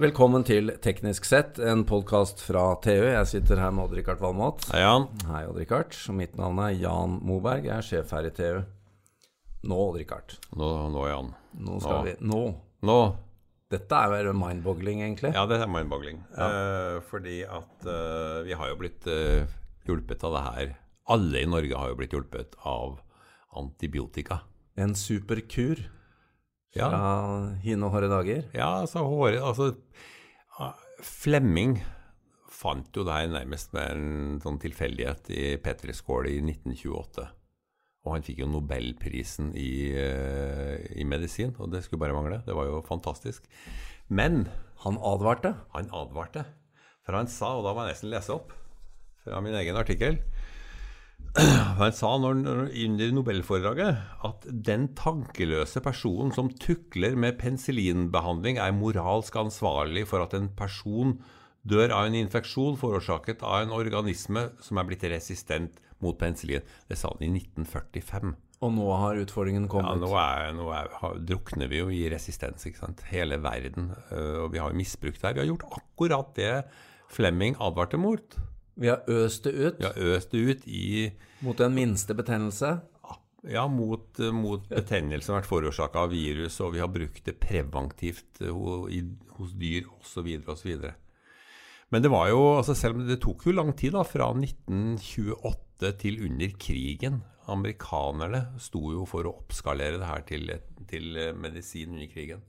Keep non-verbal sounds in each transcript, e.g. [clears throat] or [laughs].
Velkommen til Teknisk sett, en podkast fra TU. Jeg sitter her med Odd-Rikard Valmot. Hei, Jan. Hei, Odd-Rikard. Mitt navn er Jan Moberg. Jeg er sjef her i TU. Nå, Odd-Rikard. Nå, nå, Jan. Nå skal Nå. vi Nå. Nå. Dette er vel mindboggling, egentlig? Ja, det er mindboggling. Eh, fordi at eh, vi har jo blitt eh, hjulpet av det her. Alle i Norge har jo blitt hjulpet av antibiotika. En superkur Ja, fra hine håre dager. ja altså, håret, altså Flemming fant jo det her nærmest med en sånn tilfeldighet i Petri skål i 1928. Og han fikk jo nobelprisen i, eh, i medisin, og det skulle bare mangle. Det var jo fantastisk. Men Han advarte. Han advarte. For han sa, og da må jeg nesten lese opp fra min egen artikkel [clears throat] Han sa når, under nobelforedraget at den tankeløse personen som tukler med penicillinbehandling, er moralsk ansvarlig for at en person dør av en infeksjon forårsaket av en organisme som er blitt resistent mot penicillin. Det sa han i 1945. Og nå har utfordringen Ja, kommet. nå er, nå er, drukner vi jo i resistens, ikke sant. Hele verden. øh, og vi har jo misbrukt det her. Vi har gjort akkurat det Flemming advarte mot. Vi har øst det ut Vi har øst det ut i mot den minste betennelse. ja, mot, mot betennelse som har vært forårsaka av virus, og vi har brukt det preventivt i, hos dyr osv. osv. Men det var jo, altså selv om det tok jo lang tid, da, fra 1928 til under krigen. Amerikanerne sto jo for å oppskalere det her til, til eh, medisin under krigen.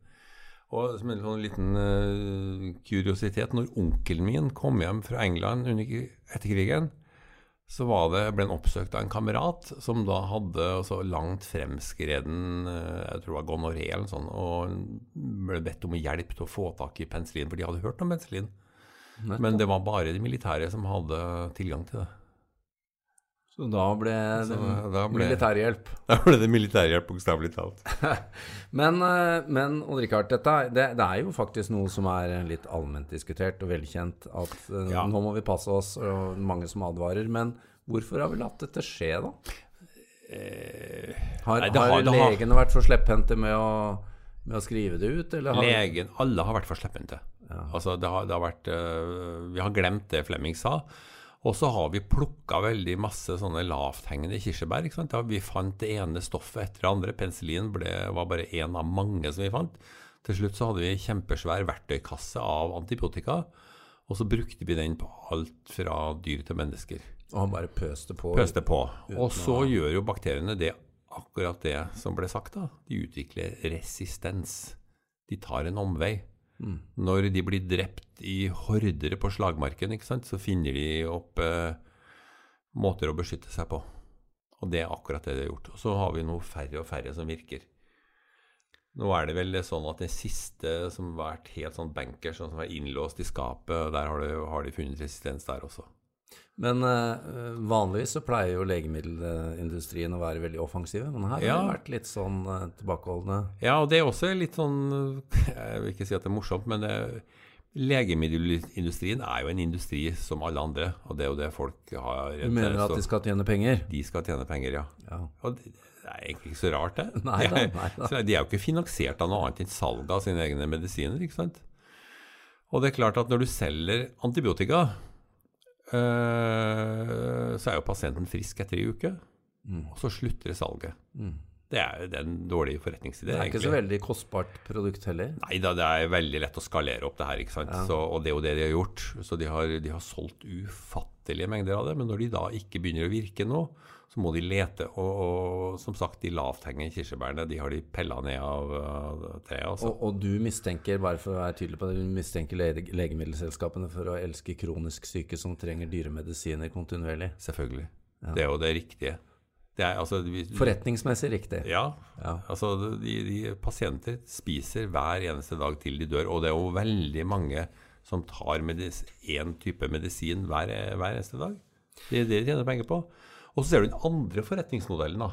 Og som en sånn liten uh, kuriositet, når onkelen min kom hjem fra England under, etter krigen, så var det, ble han oppsøkt av en kamerat som da hadde langt fremskreden eh, jeg tror det var gonoré eller noe sånt, og ble bedt om hjelp til å få tak i penicillin, for de hadde hørt om penicillin. Men det var bare de militære som hadde tilgang til det. Så da ble det da ble- militærhjelp. [laughs] Da ble det militærhjelp, bokstavelig talt. [laughs] Men, eh, men Odd-Rikard, dette det, det er jo faktisk noe som er litt allment diskutert og velkjent, at eh, Ja. nå må vi passe oss, og mange som advarer. Men hvorfor har vi latt dette skje, da? Har, nei, har, har- legene vært for slepphendte med å, med å skrive det ut, eller har Legen Alle har vært for slepphendte. Altså, det har, det har vært uh, Vi har glemt det Flemming sa. Og så har vi plukka veldig masse sånne lavthengende kirsebær. ikke sant? Ja, vi fant det ene stoffet etter det andre. Penicillin ble, var bare én av mange som vi fant. Til slutt så hadde vi en kjempesvær verktøykasse av antibiotika. Og så brukte vi den på alt fra dyr til mennesker. Og han bare pøste på? Pøste på. Og så gjør jo bakteriene det akkurat det som ble sagt. da. De utvikler resistens. De tar en omvei. Når de blir drept i horder på slagmarken, så finner de opp eh, måter å beskytte seg på. Og det er akkurat det de har gjort. Og så har vi nå færre og færre som virker. Nå er det vel sånn at det siste som har vært helt sånn bankers, sånn som er innlåst i skapet, der har de, har de funnet resistens der også. Men uh, vanligvis så pleier jo legemiddelindustrien å være veldig offensive, men her har Ja. de vært litt sånn uh, tilbakeholdne. Ja, og det er også litt sånn [laughs] Jeg vil ikke si at det er morsomt, men det, legemiddelindustrien er jo en industri som alle andre. Og det er jo det folk har Du mener at de skal tjene penger? de skal tjene penger, ja. Ja. Og det, det er egentlig ikke så rart, det. [laughs] Nei da, [laughs] nei da. De er jo ikke finansiert av noe annet enn salg av sine egne medisiner, ikke sant. Og det er klart at når du selger antibiotika, så er jo pasienten frisk etter ei uke, og så slutter salget. Det er jo en dårlig forretningsidé, Det er ikke så veldig kostbart produkt heller. Nei da, det er veldig lett å skalere opp det her, ikke sant. Så, og det er jo det de har gjort. Så de har, de har solgt ufattelige mengder av det. Men når de da ikke begynner å virke nå, så må de lete. Og, og som sagt, de lavthengende kirsebærene, de har de pella ned av, uh, treet. Altså. Og, og du mistenker, bare for å være tydelig på det, du mistenker lege, legemiddelselskapene for å elske kronisk syke som trenger dyre medisiner kontinuerlig. Selvfølgelig. Det er jo det riktige. Det er, altså, vi, Forretningsmessig riktig. Ja. Ja. Altså, de, de pasienter spiser hver eneste dag til de dør, og det er jo veldig mange som tar én type medisin hver, hver eneste dag. Det er det de tjener penger på. Og så ser du den andre forretningsmodellen, da.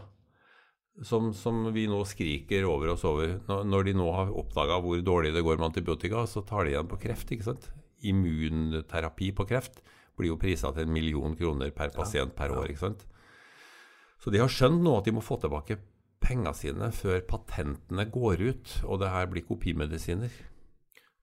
Som, som vi nå skriker over oss over. Når, når de nå har oppdaga hvor dårlig det går med antibiotika, så tar de igjen på kreft, ikke sant. Immunterapi på kreft blir jo prisa til en million kroner per pasient per år, ikke sant. Så de har skjønt nå at de må få tilbake pengene sine før patentene går ut, og det her blir kopimedisiner.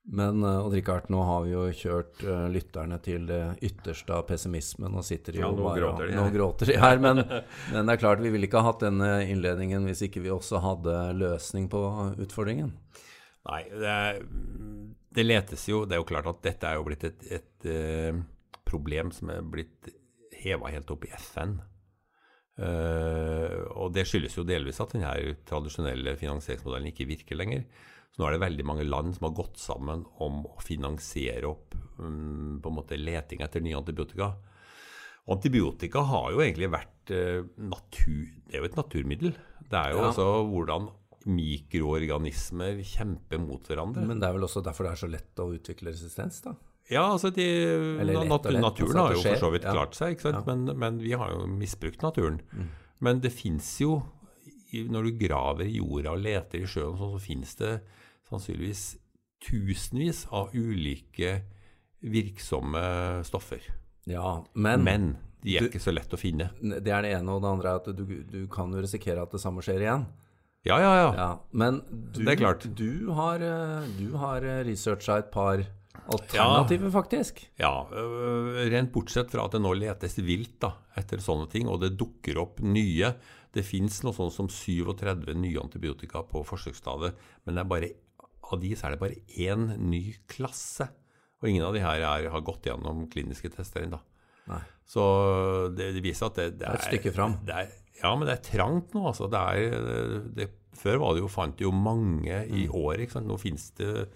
Men uh, Odd Rikard, nå har vi jo kjørt uh, lytterne til det ytterste av pessimismen. og sitter jo Ja, nå bare gråter de nå gråter de her. Men, [laughs] men det er klart, vi ville ikke ha hatt denne innledningen hvis ikke vi også hadde løsning på utfordringen. Nei, det, det letes jo Det er jo klart at dette er jo blitt et, et eh, problem som er blitt heva helt opp i FN. Eh, og det skyldes jo delvis at denne tradisjonelle finansieringsmodellen ikke virker lenger. Så nå er det veldig mange land som har gått sammen om å finansiere opp mm, på en måte leting etter nye antibiotika. Og antibiotika har jo egentlig vært eh, natur... Det er jo et naturmiddel. Det er jo Ja. altså hvordan mikroorganismer kjemper mot hverandre. Men det er vel også derfor det er så lett å utvikle resistens, da? Ja, altså de, lett og Naturen altså har jo for så vidt klart seg? Ja. Mm. Men, men vi har jo misbrukt naturen. Men det fins jo Når du graver i jorda og leter i sjøen, sånn, så finnes det sannsynligvis tusenvis av ulike virksomme stoffer. Ja, men, Men de er du- ikke så lett å finne. det er det ene, og det andre er at du, du kan jo risikere at det samme skjer igjen. Ja, ja, ja. Ja, men du, Det er klart. du har, eh, du har researcha et par alternativer, faktisk. Ja, øh, rent bortsett fra at det nå letes vilt da, etter sånne ting, og det dukker opp nye. Det fins noe sånt som 37 nye antibiotika på forsøksstadiet, men det er bare, av de så er det bare én ny klasse. Og ingen av de her er, har gått gjennom kliniske tester ennå. Så det, det viser at det, det er et stykke fram. Det er, ja, men det er trangt nå. Altså. Det er, det, før var det jo, fant jo mange i Mm. året. Nå finnes det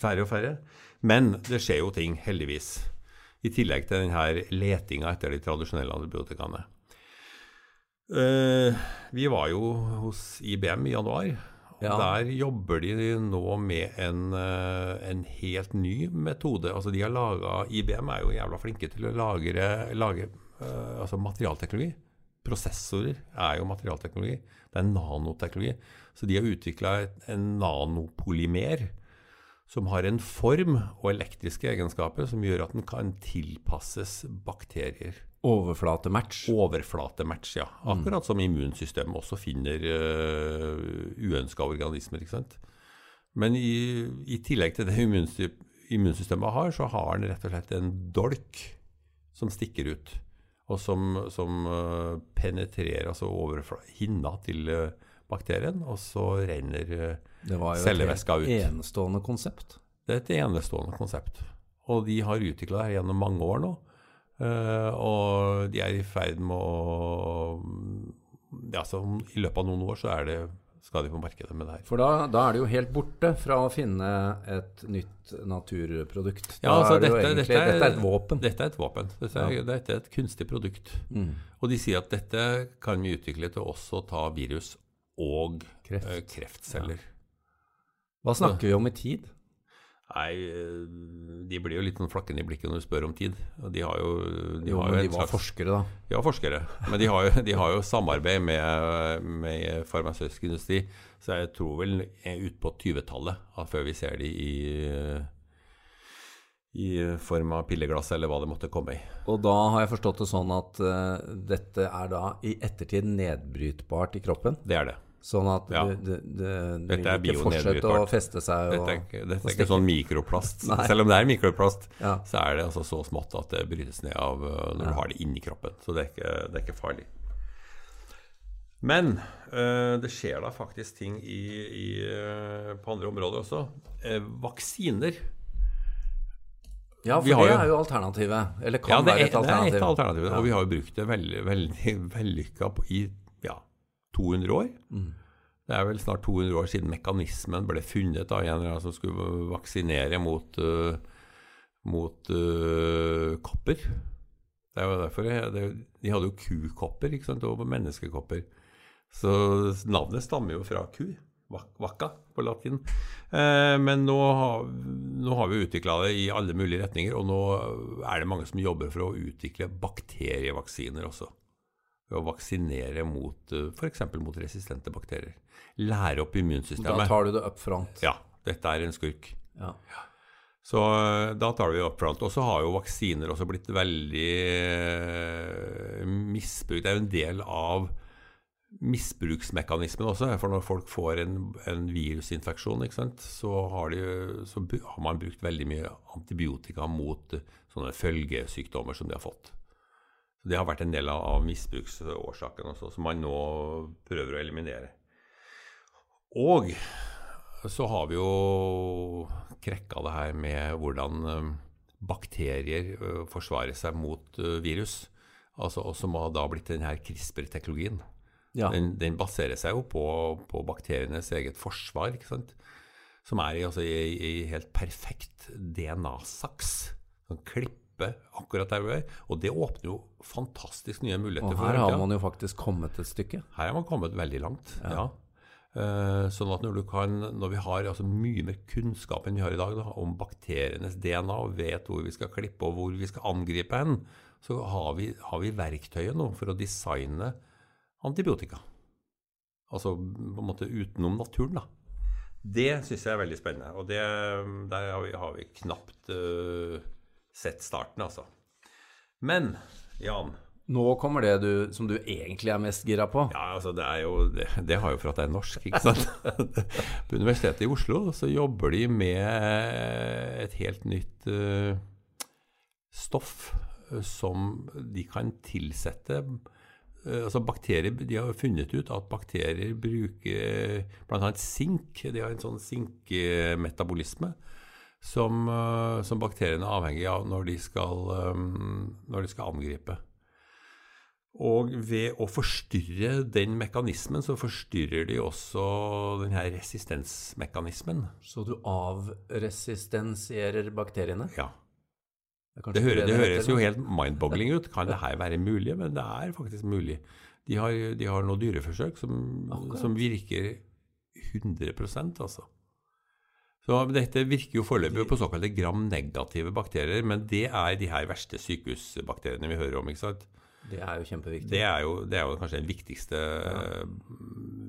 færre og færre. Men det skjer jo ting, heldigvis. I tillegg til denne letinga etter de tradisjonelle antibiotikaene. Uh, vi var jo hos IBM i januar. Ja. Der jobber de nå med en, eh, en helt ny metode. Altså de har laget, IBM er jo jævla flinke til å lagre, lage uh, altså materialteknologi. Prosessorer er jo materialteknologi. Det er nanoteknologi. Så de har utvikla en nanopolymer som har en form og elektriske egenskaper som gjør at den kan tilpasses bakterier. Overflatematch. Overflatematch, ja. Akkurat som immunsystemet også finner uh, uønska organismer. ikke sant? Men i, i tillegg til det immunsystemet har, så har den rett og slett en dolk som stikker ut. Og som, som eh, penetrerer altså overfla- hinna til eh, bakterien, og så renner eh, Det var jo et enestående konsept. Det er et enestående konsept. Og de har utvikla det gjennom mange år nå. Eh, og de er i ferd med å ja, så I løpet av noen år så er det, skal de på markedet med det her. For da, da er det jo helt borte fra å finne et nytt naturprodukt. Ja, altså, er det dette- egentlig, dette er- dette er et våpen. Dette er et våpen. Dette er, dette er et kunstig produkt. Mm. Og de sier at dette kan vi utvikle til også å ta virus og Kreft. eh, kreftceller. Hva snakker vi om i tid? Nei, eh, de blir jo litt sånn flakkende i blikket når du spør om tid. De har jo, de Jo, har jo de var slags- forskere, da. Ja, forskere. Men de har jo, de har jo samarbeid med, med farmasøytisk industri. Så jeg tror vel ut på 20-tallet før vi ser de i, i form av pilleglass eller hva det måtte komme i. Og da har jeg forstått det sånn at uh, dette er da i ettertid nedbrytbart i kroppen. Det er det. Sånn at Ja. det, det, det, Dette vil ikke fortsette å feste seg. Dette Og, er dette er ikke sånn mikroplast. Selv om det er mikroplast, Ja. så er det altså så smått at det brytes ned av uh, når Ja. du har det inni kroppen. Så det er ikke, det er ikke farlig. Men uh, det skjer da faktisk ting i, i, uh, på andre områder også. Uh, vaksiner. ja, for det er jo alternativet. Eller kan Ja, det være et et det er et alternativ. Og vi har jo brukt det veldig, [laughs] vellykka i 200 år. Mm. Det er vel snart 200 år siden mekanismen ble funnet av en eller annen som skulle vaksinere mot, uh, mot uh, kopper. Det er jo derfor det, De hadde jo kukopper ikke sant, og menneskekopper. Så navnet stammer jo fra ku. Vakka på latin. Eh, men nå har, nå har vi utvikla det i alle mulige retninger, og nå er det mange som jobber for å utvikle bakterievaksiner også. Ved å vaksinere mot f.eks. mot resistente bakterier. Lære opp immunsystemet. Da tar du det up front. Ja, dette er en skurk. Ja. Så eh, da tar vi up front. Og så har jo vaksiner også blitt veldig eh, misbrukt. Det er jo en del av misbruksmekanismen også. For når folk får en, en virusinfeksjon, så har, de, så, har, man brukt veldig mye antibiotika mot sånne følgesykdommer som de har fått. Så Det har vært en del av, av misbruksårsaken også, som man nå prøver å eliminere. Og så har vi jo krekka det her med hvordan uh, bakterier uh, forsvarer seg mot virus. Altså, og som har da blitt denne CRISPR-teknologien. Ja. Den, den, baserer seg jo på, på, bakterienes eget forsvar, som er i, altså, i, i helt perfekt DNA-saks. Sånn klippe akkurat der vi er. Og det åpner jo fantastisk nye muligheter. Og her har man jo faktisk kommet et stykke. Her har man kommet veldig langt, ja. ja. Uh, sånn at når, kan, når vi har altså mye mer kunnskap enn vi har i dag da, om bakterienes DNA, og vet hvor vi skal klippe og hvor vi skal angripe hen, så har vi, har vi verktøyet nå for å designe antibiotika. Altså på en måte utenom naturen, da. Det syns jeg er veldig spennende. Og det, der har vi, har vi knapt uh, sett starten, altså. Men Jan Nå kommer det du, som du egentlig er mest gira på. Ja, altså det er jo Det, det har jo for at det er norsk, ikke sant. [laughs] på Universitetet i Oslo så jobber de med et helt nytt uh, stoff som de kan tilsette Eh, altså bakterier, De har funnet ut at bakterier bruker bl.a. sink. De har en sånn sinkmetabolisme som, eh, som, bakteriene er avhengig av når de, skal, eh, når de skal angripe. Og ved å forstyrre den mekanismen, så forstyrrer de også denne resistensmekanismen. Så du avresistensierer bakteriene? Ja. Det, det, høres, det høres jo helt mind-boggling ut. Kan det [laughs] her være mulig? Men det er faktisk mulig. De har, de har noen dyreforsøk som, som virker 100 altså. Så dette virker jo foreløpig på såkalte gram-negative bakterier, men det er de her verste sykehusbakteriene vi hører om. ikke sant? Det er jo kjempeviktig. Det er jo, det er jo kanskje den viktigste, ja.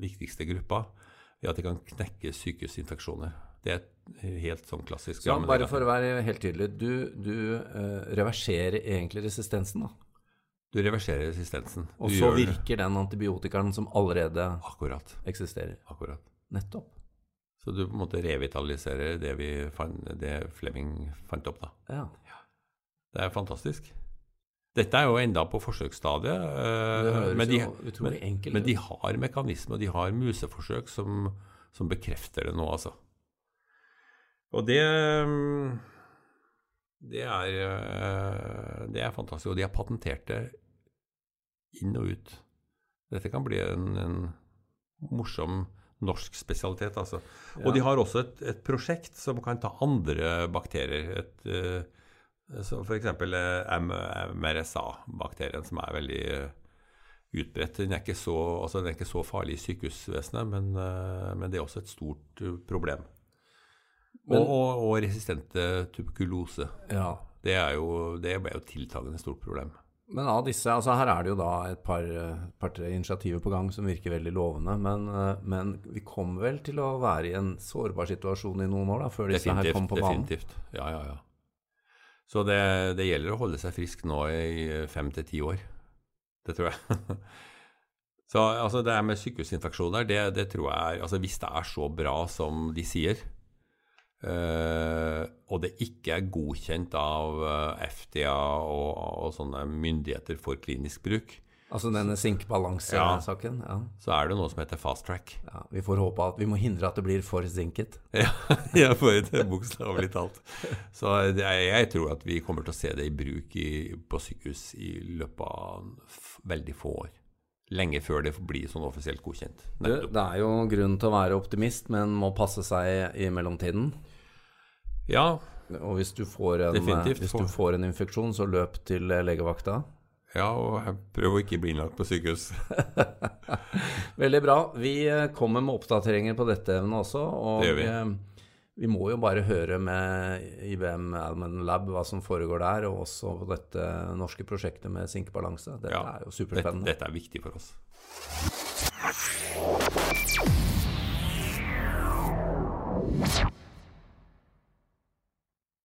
viktigste gruppa. At de kan knekke sykehusinfeksjoner. Det er helt sånn klassisk. Så bare for å være helt tydelig, du, du uh, reverserer egentlig resistensen, da? Du reverserer resistensen. Du og så virker den antibiotikaen som allerede Akkurat. eksisterer. Akkurat. Nettopp. Så du på en måte revitaliserer det, vi fant, det Flemming fant opp, da. Ja. Det er fantastisk. Dette er jo enda på forsøksstadiet. Uh, men, de, men, men, de, har mekanismer, de har museforsøk som, som bekrefter det nå, altså. Og det det er, eh, det er fantastisk. Og de har patentert det inn og ut. Dette kan bli en, en morsom norsk spesialitet, altså. Ja. Og de har også et, et, prosjekt som kan ta andre bakterier. Et, uh, så F.eks. MRSA-bakterien, som er veldig utbredt. Den er ikke så, altså den er ikke så farlig i sykehusvesenet, men, men, det er også et stort problem. Men, og, og, og, resistente tuberkulose. Ja. Det er jo, det er jo tiltagende stort problem. Men av disse, altså her er det jo da et par-tre par, initiativer på gang som virker veldig lovende. Men, men, vi kommer vel til å være i en sårbar situasjon i noen år da, før disse her kommer på banen? Definitivt. Ja, ja, ja. Så det, det gjelder å holde seg frisk nå i fem til ti år. Det tror jeg. [laughs] Så altså, det med sykehusinfeksjoner, det, det tror jeg altså, Hvis det er så bra som de sier, Uh, og det ikke er godkjent av eh, FDA og, og, sånne myndigheter for klinisk bruk. Altså denne sinkbalansesaken? Ja. ja. Så er det noe som heter fast track. Ja, vi får håpe at vi må hindre at det blir for zinket. [laughs] ja, ja for bokstavelig talt. Så det, jeg tror at vi kommer til å se det i bruk i, på sykehus i løpet av veldig få år lenge før det blir sånn offisielt godkjent. Du, det er jo grunn til å være optimist, men må passe seg i mellomtiden. Ja. Og hvis du får en, hvis du får en infeksjon, så løp til legevakta. Ja, og prøv å ikke bli innlagt på sykehus. [laughs] Veldig bra. Vi eh, kommer med oppdateringer på dette evnet også. Og det gjør vi. Eh, vi må jo bare høre med IBM Alman Lab hva som foregår der, og også dette norske prosjektet med sinkebalanse. Dette ja, er jo superspennende. Dette, dette er viktig for oss.